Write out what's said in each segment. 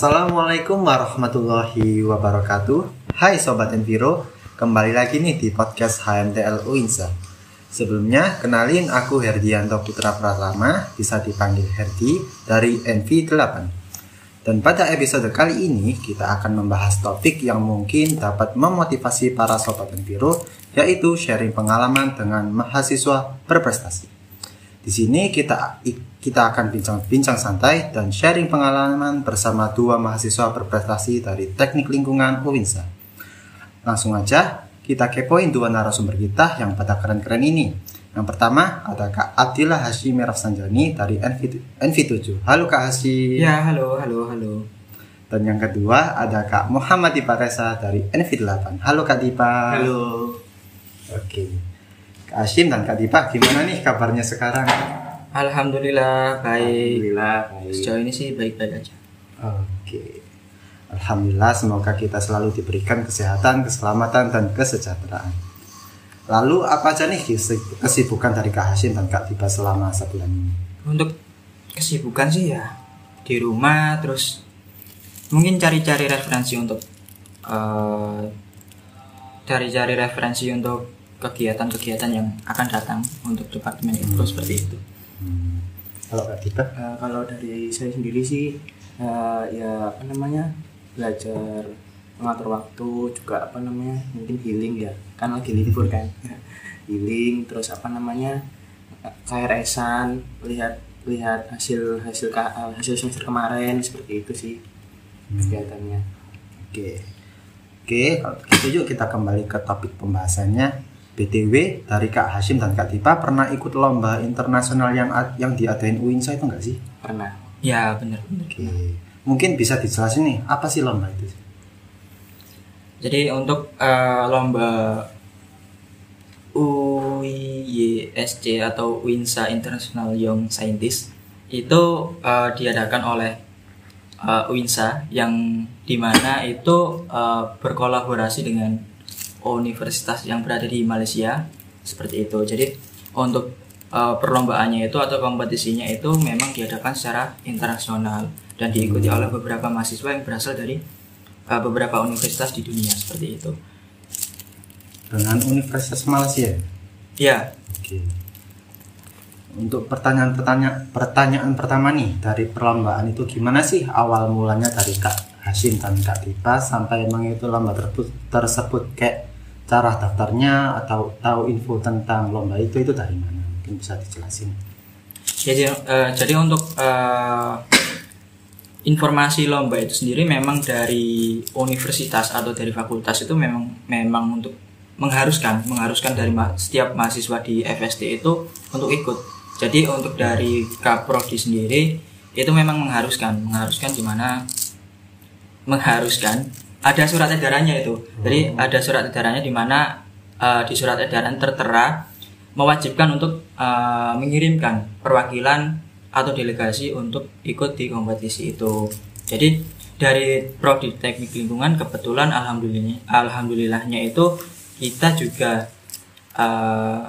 Assalamualaikum warahmatullahi wabarakatuh. Hai Sobat Enviro Kembali lagi nih di podcast HMTL Uinsa. Sebelumnya, kenalin aku Herdianto Putra Pratama Bisa dipanggil Herdi dari NV8 Dan pada episode kali ini kita akan membahas topik yang mungkin dapat memotivasi para Sobat Enviro Yaitu sharing pengalaman dengan mahasiswa berprestasi di sini kita kita akan bincang-bincang santai dan sharing pengalaman bersama dua mahasiswa berprestasi dari Teknik Lingkungan UINSA. Langsung aja kita kepoin dua narasumber kita yang pada keren-keren ini. Yang pertama ada Kak Abdillah Hashim Rafsanjani dari NV, NV7. Halo Kak Hashim. Ya, halo, halo, halo. Dan yang kedua ada Kak Muhammad Dipa Reza dari NV8. Halo Kak Dipa. Halo. Oke. Kak Hashim dan Kak Dipa, gimana nih kabarnya sekarang? Alhamdulillah baik. Alhamdulillah baik. Sejauh ini sih baik-baik aja. Oke. Alhamdulillah semoga kita selalu diberikan kesehatan, keselamatan, dan kesejahteraan. Lalu apa aja nih kesibukan dari Kak Hashim dan Kak Dipa selama sebulan ini? Untuk kesibukan sih ya di rumah terus mungkin cari-cari referensi untuk uh, cari-cari referensi untuk kegiatan-kegiatan yang akan datang untuk departemen itu hmm. seperti itu. Hmm. Kalau Kak Dita? Uh, kalau dari saya sendiri sih uh, ya apa namanya belajar mengatur waktu juga apa namanya mungkin healing ya kan lagi libur kan healing terus apa namanya KRS-an lihat lihat hasil hasil hasil semester kemarin seperti itu sih hmm. kegiatannya. Oke. Oke, kalau gitu yuk kita kembali ke topik pembahasannya BTW dari Kak Hashim dan Kak Tipa pernah ikut lomba internasional yang yang diadain UINSA itu enggak sih? Pernah. Ya benar. Oke. Mungkin bisa dijelasin nih apa sih lomba itu? Jadi untuk uh, lomba UISC atau UINSA International Young Scientist itu uh, diadakan oleh uh, UINSA yang di mana itu uh, berkolaborasi dengan universitas yang berada di Malaysia seperti itu. Jadi untuk uh, perlombaannya itu atau kompetisinya itu memang diadakan secara internasional dan diikuti oleh beberapa mahasiswa yang berasal dari uh, beberapa universitas di dunia seperti itu. Dengan Universitas Malaysia? Ya. Oke. Untuk pertanyaan-pertanyaan pertanyaan pertama nih dari perlombaan itu gimana sih awal mulanya dari Kak Hashim dan Kak Tipa sampai emang itu lomba tersebut, tersebut kayak cara daftarnya atau tahu info tentang lomba itu itu dari mana? Mungkin bisa dijelasin. Jadi uh, jadi untuk uh, informasi lomba itu sendiri memang dari universitas atau dari fakultas itu memang memang untuk mengharuskan mengharuskan dari ma setiap mahasiswa di FST itu untuk ikut. Jadi untuk dari kaprodi sendiri itu memang mengharuskan mengharuskan di mana? Mengharuskan ada surat edarannya itu. Jadi oh. ada surat edarannya di mana uh, di surat edaran tertera mewajibkan untuk uh, mengirimkan perwakilan atau delegasi untuk ikut di kompetisi itu. Jadi dari prodi teknik lingkungan kebetulan alhamdulillah alhamdulillahnya itu kita juga uh,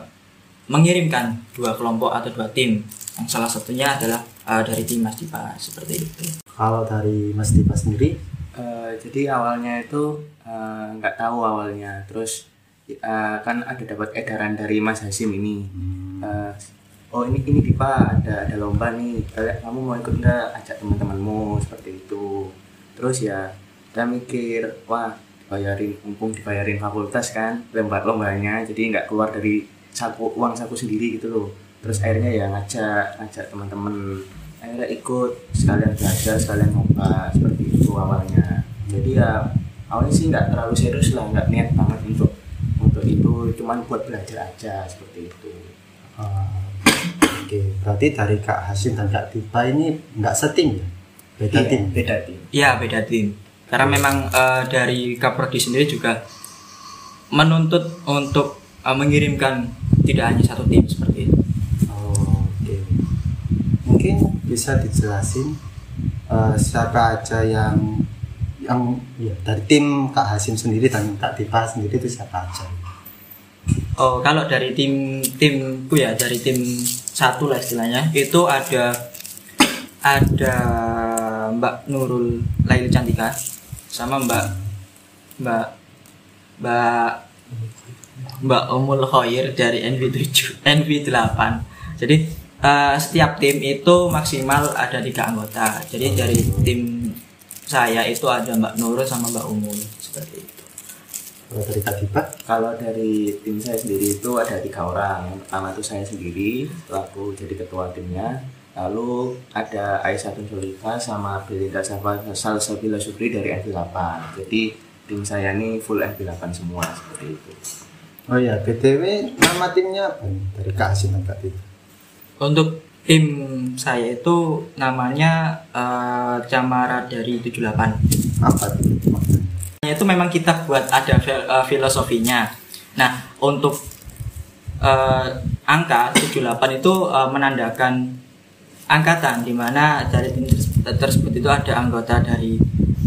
mengirimkan dua kelompok atau dua tim yang salah satunya adalah uh, dari tim Mas Dipa seperti itu. Kalau dari Mas Dipa sendiri Uh, jadi awalnya itu eh, nggak uh, tahu awalnya. Terus uh, kan ada dapat edaran dari Mas Hasim ini. Uh, oh ini ini Dipa ada ada lomba nih. Kamu mau ikut nggak? Ajak teman-temanmu seperti itu. Terus ya kita mikir wah dibayarin mumpung dibayarin fakultas kan lomba lombanya. Jadi nggak keluar dari saku uang saku sendiri gitu loh. Terus akhirnya ya ngajak ngajak teman-teman akhirnya ikut sekalian belajar sekalian ngobrol seperti itu awalnya. Jadi ya awalnya sih nggak terlalu serius lah nggak niat banget untuk untuk itu cuman buat belajar aja seperti itu. Uh, oke okay. berarti dari kak Hasim dan kak Tipa ini nggak setim ya? Beda iya, tim? beda tim. Iya beda tim. Karena hmm. memang uh, dari Kaprodi sendiri juga menuntut untuk uh, mengirimkan tidak hanya satu tim seperti itu mungkin bisa dijelasin uh, siapa aja yang yang ya, dari tim Kak Hasim sendiri dan Kak Tipa sendiri itu siapa aja? Oh kalau dari tim timku ya dari tim satu lah istilahnya itu ada ada Mbak Nurul Laili Cantika sama Mbak Mbak Mbak Mbak Umul Khoir dari NV7 NV8 jadi eh, setiap tim itu maksimal ada tiga anggota jadi dari tim saya itu ada Mbak Nurul sama Mbak Umul seperti itu Kalau dari Kak Dipa, Kalau dari tim saya sendiri itu ada tiga orang. Yang pertama itu saya sendiri, selaku jadi ketua timnya. Lalu ada Aisyah Sulika sama Belinda Safa Salsabila Supri dari NV8. Jadi tim saya ini full NV8 semua seperti itu. oh ya BTW nama timnya apa? Dari Kak Asin Kak Dipa. Untuk tim saya itu namanya eh, Camara dari 78. Apa maksudnya? itu memang kita buat ada fil- eh, filosofinya. Nah, untuk eh, angka 78 itu eh, menandakan angkatan di mana dari tim ters- tersebut itu ada anggota dari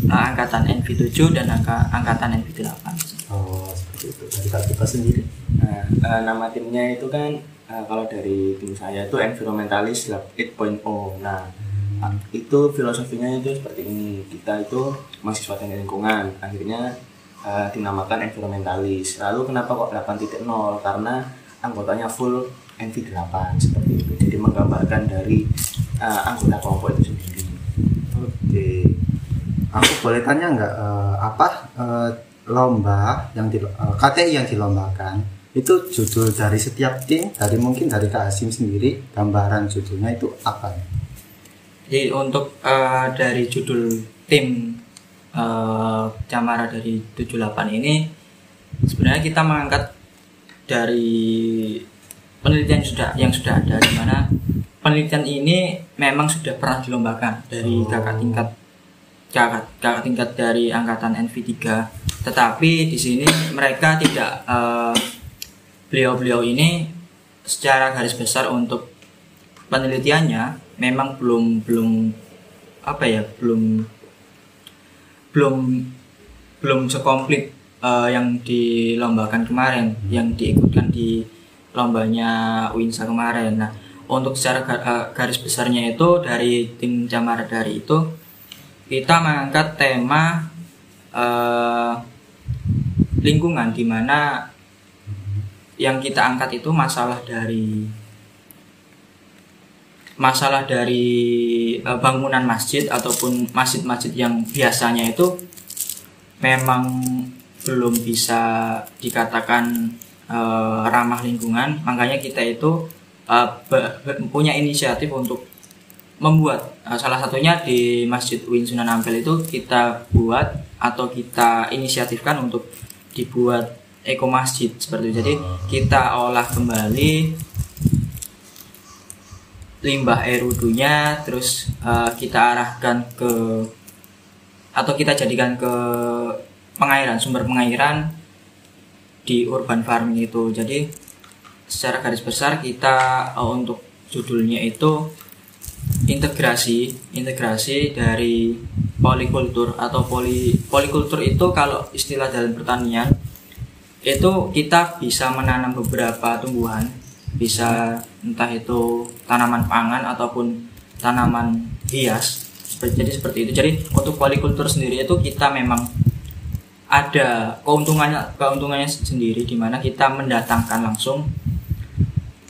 eh, angkatan NV7 dan angka angkatan NV8. Oh seperti itu. Dari Kak Dipa sendiri. Nah, eh, nama timnya itu kan eh, kalau dari tim saya itu Environmentalist Lab 8.0. Nah, ah, itu filosofinya itu seperti ini. Kita itu mahasiswa teknik lingkungan. Akhirnya eh, dinamakan environmentalis. Lalu kenapa kok 8.0? Karena anggotanya full NV8 seperti itu. Jadi menggambarkan dari eh, anggota kelompok itu sendiri. Oke. Aku boleh tanya nggak eh, apa eh, lomba yang di eh, KTI yang dilombakan itu judul dari setiap tim dari mungkin dari Kak Asim sendiri gambaran judulnya itu apa? Jadi untuk eh, dari judul tim eh, Camara dari 78 ini sebenarnya kita mengangkat dari penelitian yang sudah yang sudah ada di mana penelitian ini memang sudah pernah dilombakan dari Oh. kakak tingkat kakak, kakak tingkat dari angkatan NV3 tetapi di sini mereka tidak eh, beliau-beliau ini secara garis besar untuk penelitiannya memang belum belum apa ya belum belum belum sekomplit eh, yang dilombakan kemarin yang diikutkan di lombanya Winsa kemarin. Nah untuk secara eh, garis besarnya itu dari tim Jamara dari itu kita mengangkat tema eh, lingkungan di mana yang kita angkat itu masalah dari masalah dari eh, bangunan masjid ataupun masjid-masjid yang biasanya itu memang belum bisa dikatakan eh, ramah lingkungan. Makanya kita itu be- punya inisiatif untuk membuat eh, salah satunya di Masjid Win Sunan Ampel itu kita buat atau kita inisiatifkan untuk dibuat eko masjid seperti itu. Jadi kita olah kembali limbah air wudhunya terus eh, kita arahkan ke atau kita jadikan ke pengairan sumber pengairan di urban farming itu jadi secara garis besar kita eh, untuk judulnya itu integrasi integrasi dari polikultur atau poli polikultur itu kalau istilah dalam pertanian itu kita bisa menanam beberapa tumbuhan. Bisa entah itu tanaman pangan ataupun tanaman hias. Seperti- jadi seperti itu. Jadi untuk polikultur sendiri itu kita memang ada keuntungannya keuntungannya sendiri di mana kita mendatangkan langsung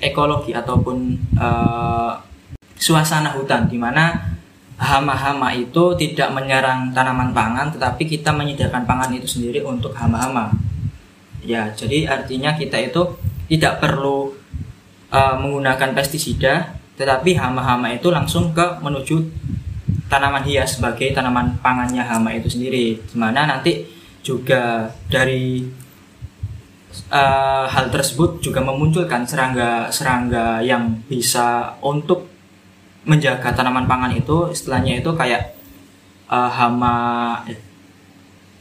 ekologi ataupun eh, suasana hutan di mana hama-hama itu tidak menyerang tanaman pangan tetapi kita menyediakan pangan itu sendiri untuk hama-hama ya jadi artinya kita itu tidak perlu uh, menggunakan pestisida tetapi hama-hama itu langsung ke menuju tanaman hias sebagai tanaman pangannya hama itu sendiri. Di mana nanti juga dari uh, hal tersebut juga memunculkan serangga-serangga yang bisa untuk menjaga tanaman pangan itu. Istilahnya itu kayak uh, hama eh,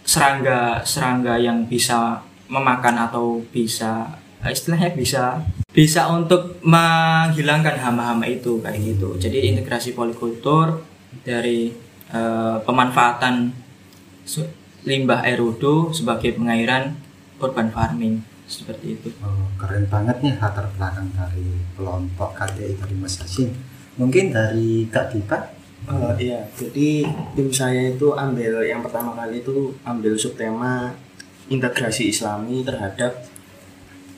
serangga serangga yang bisa memakan atau bisa eh, istilahnya bisa bisa untuk menghilangkan hama-hama itu kayak gitu. Jadi integrasi polikultur dari eh, pemanfaatan limbah air wudhu sebagai pengairan urban farming seperti itu. Oh, keren banget nih latar belakang dari kelompok KTI dari Mas Hasim. Mungkin dari Kak Dipa? Eh, iya, jadi tim saya itu ambil yang pertama kali itu ambil subtema integrasi Islami terhadap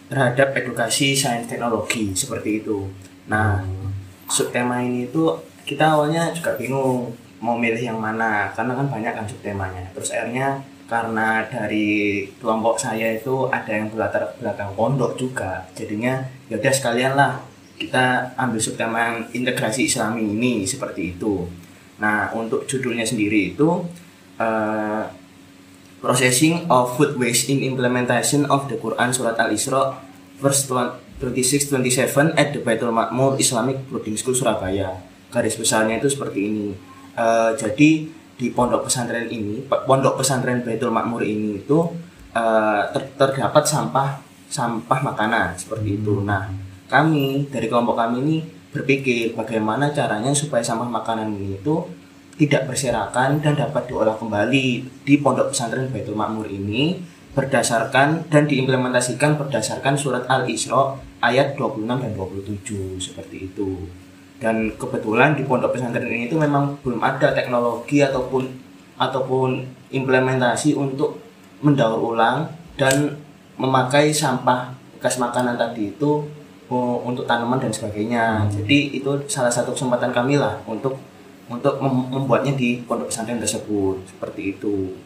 terhadap edukasi sains teknologi seperti itu. Nah, subtema ini itu kita awalnya juga bingung mau milih yang mana karena kan banyak kan subtemanya. Terus akhirnya karena dari kelompok saya itu ada yang berlatar belakang pondok juga, jadinya ya udah sekalian lah kita ambil subtema yang integrasi Islami ini seperti itu. Nah, untuk judulnya sendiri itu eh, Processing of Food Waste in Implementation of the Quran Surat Al-Isra verse 26-27 at the Baitul Makmur Islamic Boarding School Surabaya. Garis besarnya itu seperti ini. Eh, jadi di pondok pesantren ini, pondok pesantren Baitul Makmur ini itu ter- terdapat sampah sampah makanan seperti itu. Nah, kami dari kelompok kami ini berpikir bagaimana caranya supaya sampah makanan ini itu tidak berserakan dan dapat diolah kembali di pondok pesantren Baitul Makmur ini berdasarkan dan diimplementasikan berdasarkan surat Al-Isra ayat 26 dan 27 seperti itu. Dan kebetulan di pondok pesantren ini itu memang belum ada teknologi ataupun ataupun implementasi untuk mendaur ulang dan memakai sampah bekas makanan tadi itu uh, untuk tanaman dan sebagainya. Jadi itu salah satu kesempatan kami lah untuk untuk mem- membuatnya di pondok pesantren tersebut seperti itu.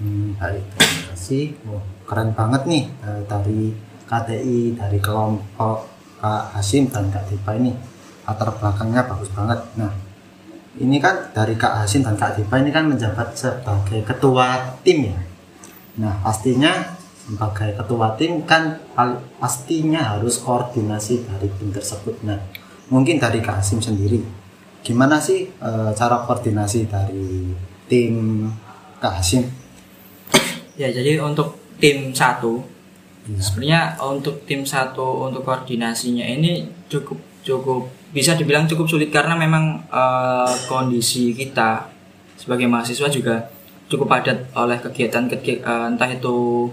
Hmm, baik, terima kasih. Oh, keren banget nih eh, dari KTI, dari kelompok Kak Hasim dan Kak Dipa ini latar belakangnya bagus banget. Nah, ini kan dari Kak Hasim dan Kak Dipa ini kan menjabat sebagai ketua tim ya. Nah, pastinya sebagai ketua tim kan pastinya harus koordinasi dari tim tersebut. Nah, mungkin dari Kak Hasim sendiri, gimana sih eh, cara koordinasi dari tim Kak Hasim? Ya, jadi untuk tim satu Iya. sebenarnya untuk tim satu untuk koordinasinya ini cukup cukup bisa dibilang cukup sulit karena memang eh, kondisi kita sebagai mahasiswa juga cukup padat oleh kegiatan kegiatan entah itu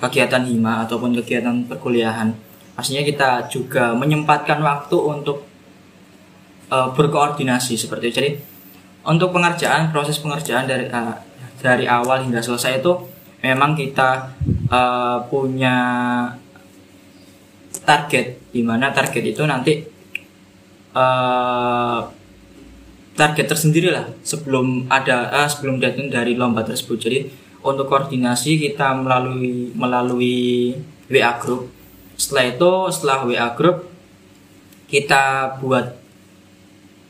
kegiatan hima ataupun kegiatan perkuliahan pastinya kita juga menyempatkan waktu untuk eh, berkoordinasi seperti itu. Jadi untuk pengerjaan proses pengerjaan dari eh, dari awal hingga selesai itu memang kita eh, punya target di mana target itu nanti eh, target tersendiri lah sebelum ada eh, sebelum datang dari lomba tersebut. Jadi untuk koordinasi kita melalui melalui WA group. Setelah itu setelah WA group kita buat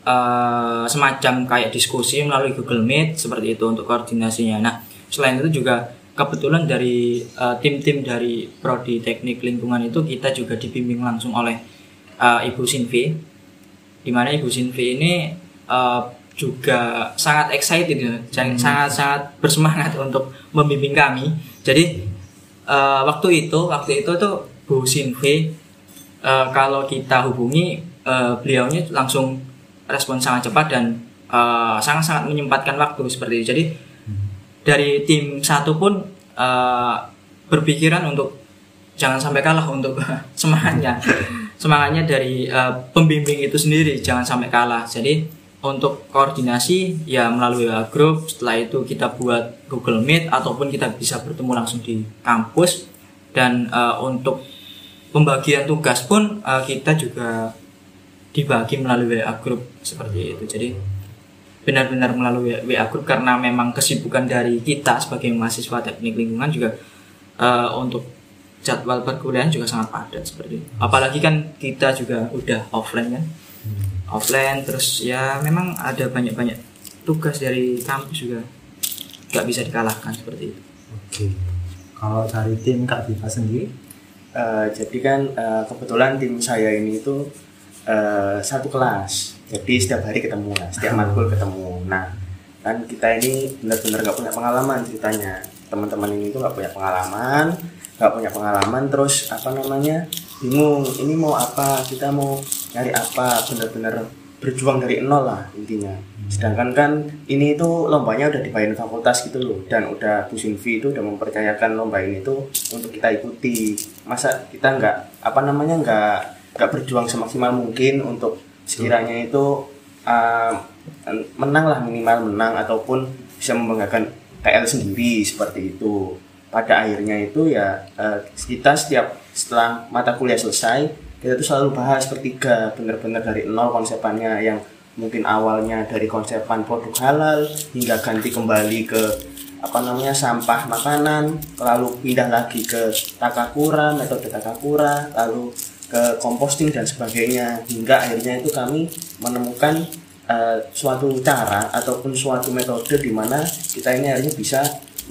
eh, semacam kayak diskusi melalui Google Meet seperti itu untuk koordinasinya. Nah, selain itu juga kebetulan dari eh, tim-tim dari prodi teknik lingkungan itu kita juga dibimbing langsung oleh eh, Ibu Sinvi, di mana Ibu Sinvi ini eh, juga sangat excited, ya, sangat sangat bersemangat untuk membimbing kami. Jadi eh, waktu itu waktu itu tuh Bu Sinvi eh, kalau kita hubungi eh, beliaunya langsung respon sangat cepat dan eh, sangat-sangat menyempatkan waktu seperti itu. Jadi dari tim satu pun eh, berpikiran untuk jangan sampai kalah untuk semangatnya semangatnya dari eh, pembimbing itu sendiri jangan sampai kalah. Jadi untuk koordinasi ya melalui WA group setelah itu kita buat Google Meet ataupun kita bisa bertemu langsung di kampus dan eh, untuk pembagian tugas pun eh, kita juga dibagi melalui WA group seperti itu. Jadi benar-benar melalui WA group karena memang kesibukan dari kita sebagai mahasiswa teknik lingkungan juga eh, untuk jadwal perkuliahan juga sangat padat seperti itu. Apalagi kan kita juga udah offline kan, offline terus ya memang ada banyak-banyak tugas dari kampus juga nggak bisa dikalahkan seperti itu. Oke. Kalau dari tim Kak Diva sendiri, Eh, jadi kan eh, kebetulan tim saya ini itu eh, satu kelas. Jadi setiap hari ketemu lah setiap matkul ketemu. Nah kan kita ini benar-benar nggak punya pengalaman ceritanya. Teman-teman ini tuh nggak punya pengalaman nggak punya pengalaman terus apa namanya bingung ini mau apa? Kita mau nyari apa? Benar-benar berjuang dari nol lah intinya. Sedangkan kan ini tuh lombanya udah dibayarin fakultas gitu loh dan udah Bu Sinvi itu udah mempercayakan lomba ini tuh untuk kita ikuti. Masa kita nggak apa namanya nggak nggak berjuang semaksimal mungkin untuk sekiranya itu uh, menang lah minimal menang ataupun bisa membanggakan KL sendiri seperti itu. Pada akhirnya itu ya eh, kita setiap setelah mata kuliah selesai kita tuh selalu bahas bertiga bener-bener dari nol konsepannya yang mungkin awalnya dari konsepan produk halal hingga ganti kembali ke apa namanya sampah makanan lalu pindah lagi ke takakura metode takakura lalu ke composting dan sebagainya. Hingga akhirnya itu kami menemukan uh, suatu cara ataupun suatu metode di mana kita ini akhirnya bisa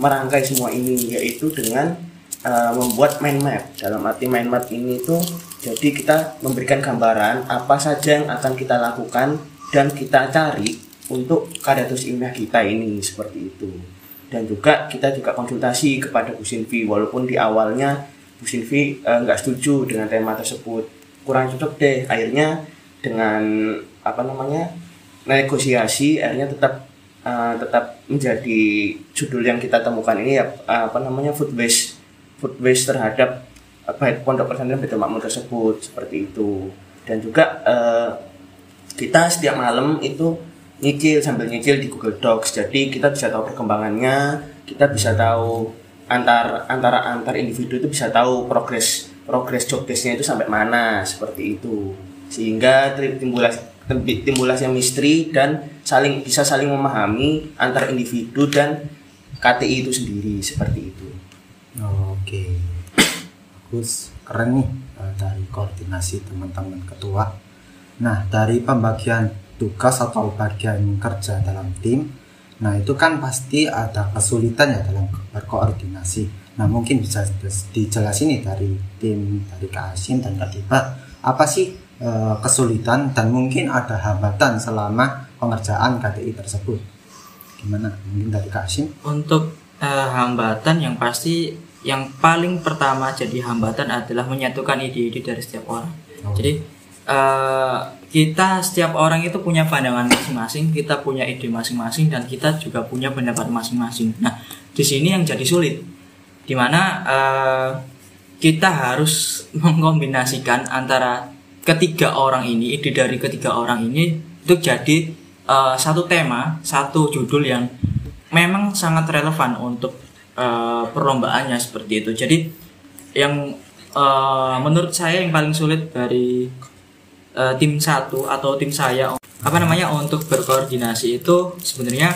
merangkai semua ini yaitu dengan uh, membuat mind map. Dalam arti mind map ini tuh jadi kita memberikan gambaran apa saja yang akan kita lakukan dan kita cari untuk kadatus ilmiah kita ini seperti itu. Dan juga kita juga konsultasi kepada Bu walaupun di awalnya Bu Sinvi eh, nggak eh, setuju dengan tema tersebut. Kurang cocok deh. Akhirnya dengan apa namanya negosiasi akhirnya tetap uh, tetap menjadi judul yang kita temukan ini ya uh, apa namanya food waste food waste terhadap uh, pondok pesantren Betul Makmur tersebut seperti itu. Dan juga uh, kita setiap malam itu nyicil sambil nyicil di Google Docs. Jadi kita bisa tahu perkembangannya kita bisa tahu antar antara antar individu itu bisa tahu progres progres job nya itu sampai mana seperti itu. Sehingga timbulah timbulnya misteri dan saling bisa saling memahami antar individu dan KTI itu sendiri seperti itu. Oke, bagus, keren nih eh, dari koordinasi teman-teman ketua. Nah, dari pembagian tugas atau bagian kerja dalam tim, nah itu kan pasti ada kesulitan ya dalam berkoordinasi. Nah, mungkin bisa dijelasin nih dari tim dari Kak Asim dan Kak Tiba, apa sih e, kesulitan dan mungkin ada hambatan selama pengerjaan KTI tersebut? Gimana? Mungkin dari Kak Asim? Untuk e, hambatan yang pasti yang paling pertama jadi hambatan adalah menyatukan ide-ide dari setiap orang. Oh. Jadi uh, kita setiap orang itu punya pandangan masing-masing, kita punya ide masing-masing dan kita juga punya pendapat masing-masing. Nah, di sini yang jadi sulit, di mana uh, kita harus mengkombinasikan antara ketiga orang ini, ide dari ketiga orang ini untuk jadi uh, satu tema, satu judul yang memang sangat relevan untuk uh, perlombaannya seperti itu. Jadi yang uh, menurut saya yang paling sulit dari uh, tim satu atau tim saya apa namanya untuk berkoordinasi itu sebenarnya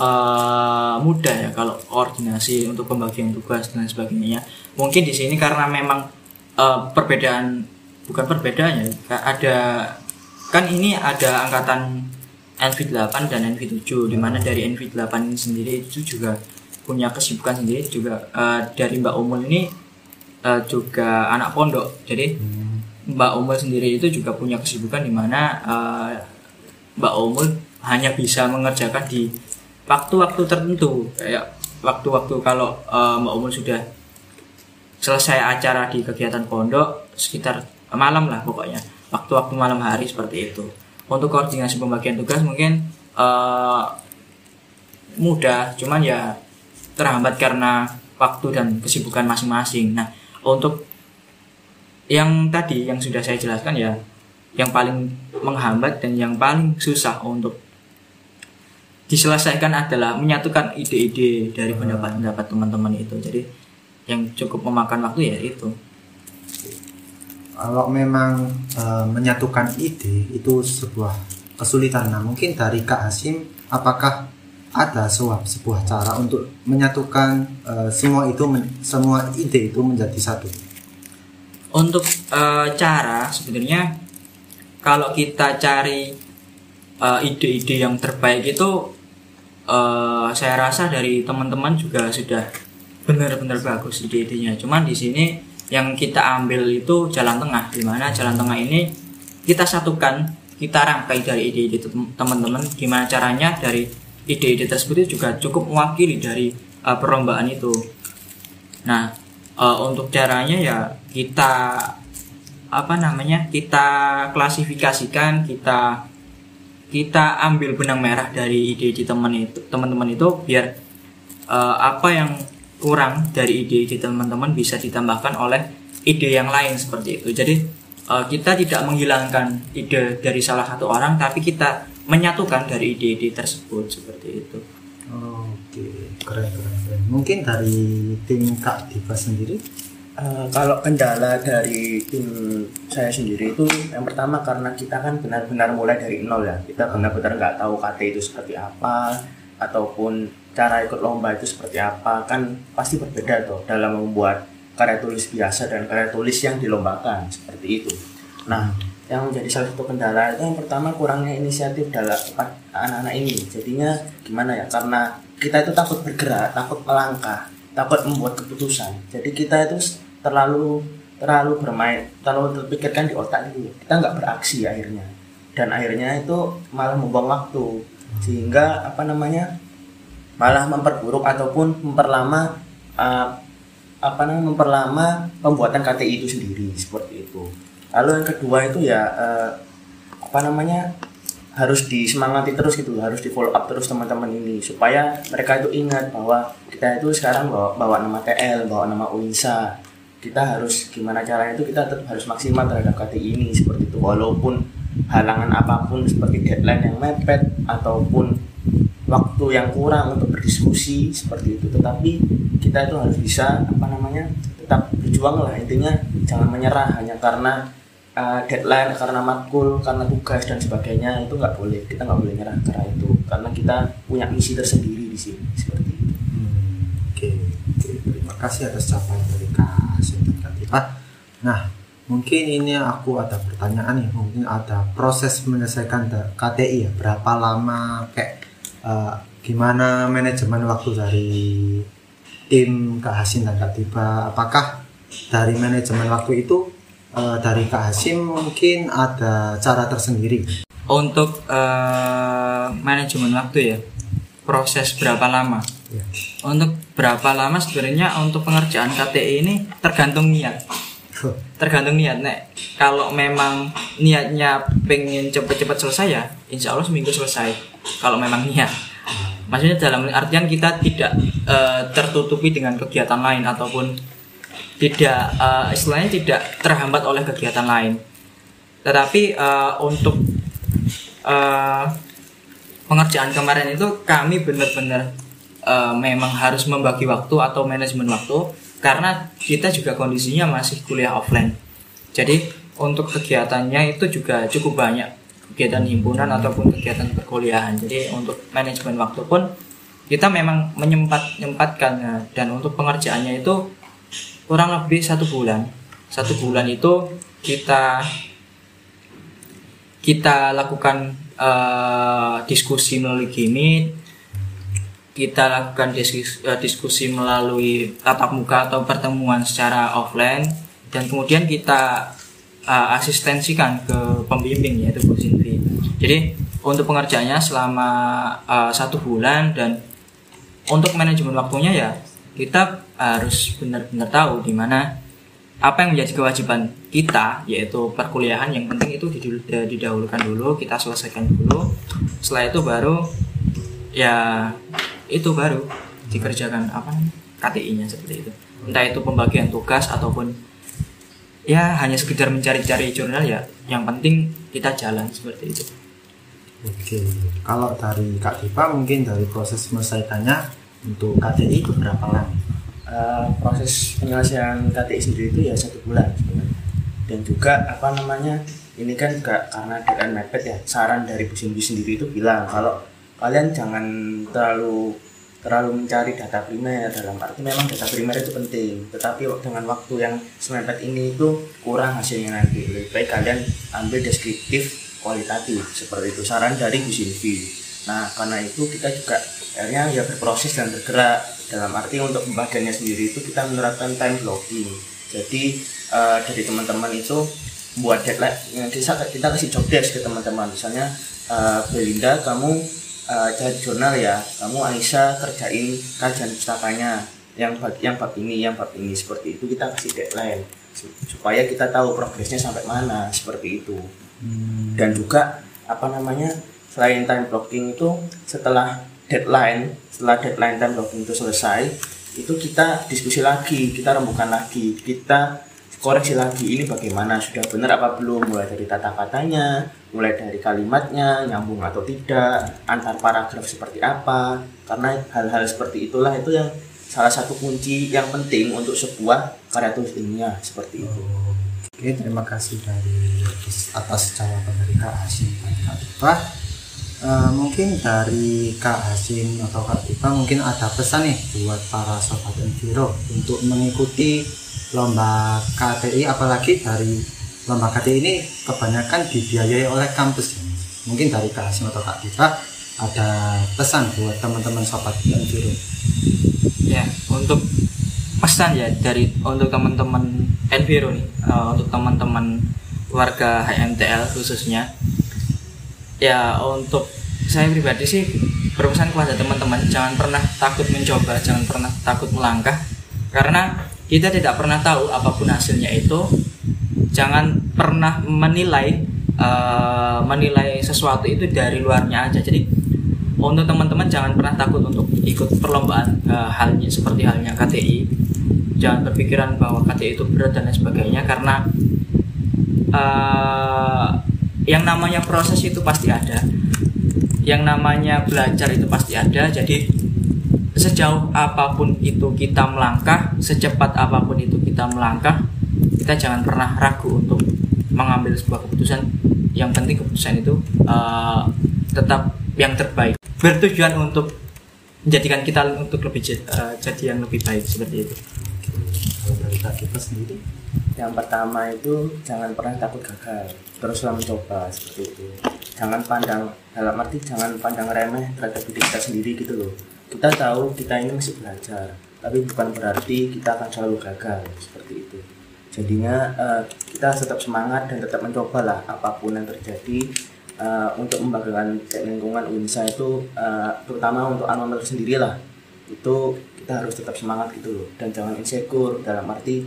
uh, mudah ya kalau koordinasi untuk pembagian tugas dan sebagainya. Mungkin di sini karena memang uh, perbedaan bukan perbedaan ya ada kan ini ada angkatan NV8 dan NV7 di mana dari NV8 ini sendiri itu juga punya kesibukan sendiri juga uh, dari Mbak Umul ini uh, juga anak pondok. Jadi hmm Mbak Umul sendiri itu juga punya kesibukan di mana uh, Mbak Umul hanya bisa mengerjakan di waktu-waktu tertentu. Kayak waktu-waktu kalau uh, Mbak Umul sudah selesai acara di kegiatan pondok sekitar malam lah pokoknya. Waktu-waktu malam hari seperti itu. Untuk koordinasi pembagian tugas mungkin uh, mudah. Cuman ya terhambat karena waktu dan kesibukan masing-masing. Nah untuk yang tadi yang sudah saya jelaskan ya yang paling menghambat dan yang paling susah untuk diselesaikan adalah menyatukan ide-ide dari hmm. pendapat-pendapat teman-teman itu. Jadi yang cukup memakan waktu ya itu. Kalau memang e, menyatukan ide itu sebuah kesulitan. Nah mungkin dari Kak Hasim apakah ada sebuah sebuah cara untuk menyatukan e, semua itu semua ide itu menjadi satu untuk uh, cara sebenarnya kalau kita cari eh, ide-ide yang terbaik itu uh, saya rasa dari teman-teman juga sudah benar-benar bagus ide-idenya. Cuman di sini yang kita ambil itu jalan tengah, di mana jalan tengah ini kita satukan, kita rangkai dari ide-ide teman-teman. Gimana caranya dari ide-ide tersebut itu juga cukup mewakili dari uh, perlombaan itu. Nah, uh, untuk caranya ya kita apa namanya kita klasifikasikan kita kita ambil benang merah dari ide-ide teman itu teman-teman itu biar uh, apa yang kurang dari ide-ide teman-teman bisa ditambahkan oleh ide yang lain seperti itu. Jadi eh, kita tidak menghilangkan ide dari salah satu orang tapi kita menyatukan dari ide-ide tersebut seperti itu. Oke, keren keren keren. Mungkin dari tim Kak Diva sendiri Eh, kalau kendala dari tim saya sendiri itu yang pertama karena kita kan benar-benar mulai dari nol ya. Kita benar-benar nggak tahu KT itu seperti apa ataupun cara ikut lomba itu seperti apa. Kan pasti berbeda tuh dalam membuat karya tulis biasa dan karya tulis yang dilombakan seperti itu. Nah yang menjadi salah satu kendala itu yang pertama kurangnya inisiatif dalam anak-anak ini. Jadinya gimana ya? Karena kita itu takut bergerak takut melangkah takut membuat keputusan. Jadi kita itu terlalu terlalu bermain terlalu terpikirkan di otak itu. Kita nggak beraksi akhirnya. Dan akhirnya itu malah membuang waktu. Sehingga apa namanya malah memperburuk ataupun memperlama uh, apa namanya memperlama pembuatan KTI itu sendiri seperti itu. Lalu yang kedua itu ya uh, apa namanya harus disemangati terus gitu harus di follow up terus teman-teman ini supaya mereka itu ingat bahwa kita itu sekarang bawa, bawa nama TL bawa nama UINSA kita harus gimana caranya itu kita tetap harus maksimal terhadap KTI ini seperti itu. Walaupun halangan apa pun seperti deadline yang mepet ataupun waktu yang kurang untuk berdiskusi seperti itu. Tetapi kita itu harus bisa apa namanya tetap berjuang lah. Intinya jangan menyerah. Hanya karena uh, deadline karena matkul karena tugas dan sebagainya itu nggak boleh. Kita nggak boleh nyerah karena itu. Karena kita punya misi tersendiri di sini seperti itu. Hmm, Oke, oke. terima kasih atas capaian dari Diva. Nah, mungkin ini aku ada pertanyaan nih. Mungkin ada proses menyelesaikan KTI ya. Berapa lama? Kayak eh, gimana manajemen waktu dari tim Kak Hasim dan Kak Diva? Apakah dari manajemen waktu itu eh, dari Kak Hasim mungkin ada cara tersendiri? untuk eh, manajemen waktu ya proses berapa lama Ya. Untuk berapa lama sebenarnya untuk pengerjaan KTI ini tergantung niat. Tergantung niat nek. Kalau memang niatnya pengen cepet-cepet selesai ya insya Allah seminggu selesai. Kalau memang niat. Maksudnya dalam artian kita tidak eh, tertutupi dengan kegiatan lain ataupun tidak eh, istilahnya tidak terhambat oleh kegiatan lain. Tetapi eh, untuk eh, pengerjaan kemarin itu kami benar-benar eh, memang harus membagi waktu atau manajemen waktu karena kita juga kondisinya masih kuliah offline. Jadi untuk kegiatannya itu juga cukup banyak kegiatan himpunan ataupun kegiatan perkuliahan. Jadi untuk manajemen waktu pun kita memang menyempat nyempatkan Nah, dan untuk pengerjaannya itu kurang lebih satu bulan. Satu bulan itu kita kita lakukan eh, diskusi melalui Gmeet, kita lakukan diskusi, eh, diskusi melalui tatap muka atau pertemuan secara offline, dan kemudian kita eh, asistensikan ke pembimbing yaitu Bu Sinti. Jadi untuk pengerjaannya selama eh, satu bulan dan untuk manajemen waktunya ya kita harus benar-benar tahu di mana apa yang menjadi kewajiban kita yaitu perkuliahan yang penting itu didahulukan dulu kita selesaikan dulu setelah itu baru ya itu baru dikerjakan apa KTI-nya seperti itu. Entah itu pembagian tugas ataupun ya hanya sekedar mencari-cari jurnal ya yang penting kita jalan seperti itu. Oke, kalau dari Kak Diva mungkin dari proses menyelesaikannya untuk KTI itu berapa lama? Uh, proses penyelesaian KTI sendiri itu ya satu bulan sebenarnya. Dan juga apa namanya ini kan juga karena deadline mepet ya saran dari Bu Cindy sendiri itu bilang kalau kalian jangan terlalu terlalu mencari data primer dalam arti memang data primer itu penting. Tetapi dengan waktu yang semepet ini itu kurang hasilnya nanti. Lebih baik kalian ambil deskriptif kualitatif seperti itu. Saran dari Bu Silvi nah karena itu kita juga akhirnya ya berproses dan bergerak. Dalam arti untuk pembagiannya sendiri itu kita menerapkan time blocking. Jadi eh, dari teman-teman itu buat deadline yang kita, kita kasih job desk ke teman-teman. Misalnya eh, Belinda kamu cari jurnal ya. Kamu Aisyah kerjain kajian pustakanya yang bab yang bab ini yang bab ini. Seperti itu kita kasih deadline. Su- supaya kita tahu progresnya sampai mana. Seperti itu. Dan juga apa namanya selain time blocking itu setelah deadline setelah deadline time blocking itu selesai itu kita diskusi lagi. Kita rembukan lagi. Kita koreksi lagi ini bagaimana? Sudah benar apa belum? Mulai dari tata katanya mulai dari kalimatnya nyambung atau tidak antar paragraf seperti apa? Karena hal-hal seperti itulah itu yang salah satu kunci yang penting untuk sebuah karya tulis ilmiah seperti itu. Oke, terima kasih dari atas jawaban dari Kak Hasim. Eh, mungkin dari Kak Hasim atau Kak Tifa mungkin ada pesan nih buat para sobat Enviro untuk mengikuti lomba KTI apalagi dari lomba KTI ini kebanyakan dibiayai oleh kampus ya. Mungkin dari Kak Hasim atau Kak Tifa ada pesan buat teman-teman sobat Enviro. ya untuk pesan ya dari untuk teman-teman Enviro nih eh, untuk teman-teman warga HMTL khususnya ya untuk saya pribadi sih berpesan kepada teman-teman jangan pernah takut mencoba jangan pernah takut melangkah karena kita tidak pernah tahu apa pun hasilnya itu. Jangan pernah menilai eh, menilai sesuatu itu dari luarnya aja. Jadi untuk teman-teman jangan pernah takut untuk ikut perlombaan eh, halnya seperti halnya KTI jangan berpikiran bahwa KTI itu berat dan lain sebagainya karena eh, yang namanya proses itu pasti ada. Yang namanya belajar itu pasti ada. Jadi sejauh apa pun itu kita melangkah secepat apa pun itu kita melangkah kita jangan pernah ragu untuk mengambil sebuah keputusan. Yang penting keputusan itu eh, tetap yang terbaik. Bertujuan untuk menjadikan kita untuk lebih eh, jadi yang lebih baik seperti itu. Kalau sendiri, yang pertama itu jangan pernah takut gagal. Teruslah mencoba seperti itu. Jangan pandang dalam arti jangan pandang remeh terhadap diri kita sendiri gitu loh kita tahu kita ini masih belajar tapi bukan berarti kita akan selalu gagal seperti itu. Jadinya eh, kita tetap semangat dan tetap mencoba lah apa pun yang terjadi eh, untuk membanggakan lingkungan UNSA itu eh, terutama untuk mater sendiri lah. Itu kita harus tetap semangat gitu loh. Dan jangan insecure dalam arti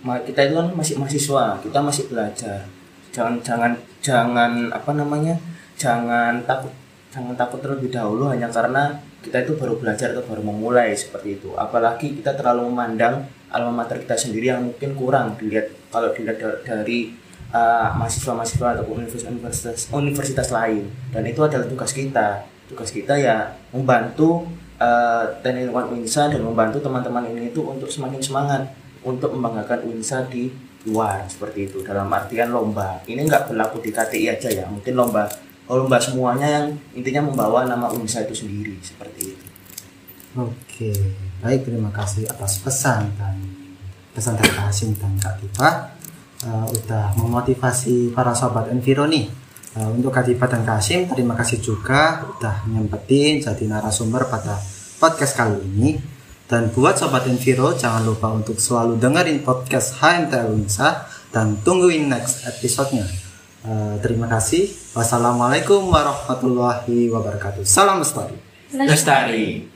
kita itu kan masih mahasiswa kita masih belajar. Jangan jangan jangan apa namanya jangan takut jangan takut terlebih dahulu hanya karena kita itu baru belajar atau baru memulai seperti itu. Apalagi kita terlalu memandang alma mater kita sendiri yang mungkin kurang dilihat kalau dilihat da- dari uh, mahasiswa-mahasiswa ataupun universitas universitas lain. Dan itu adalah tugas kita. Tugas kita ya membantu uh, teknik lingkungan UNSA dan membantu teman-teman ini itu untuk semakin semangat untuk membanggakan UNSA di luar seperti itu. Dalam artian lomba. Ini nggak berlaku di KTI aja ya mungkin lomba lomba semuanya yang intinya membawa nama UNSA itu sendiri seperti itu Oke, baik terima kasih atas pesan dan pesan Hasim dan Kak Tifa Eh, udah memotivasi para sobat Enviro nih. Eh, untuk Kak Tifa dan Kak Hasim terima kasih juga udah nyempetin jadi narasumber pada podcast kali ini. Dan buat sobat Enviro jangan lupa untuk selalu dengerin podcast HMTL Unsa dan tungguin next episode-nya. Eh, terima kasih. Wassalamualaikum warahmatullahi wabarakatuh. Salam lestari. lestari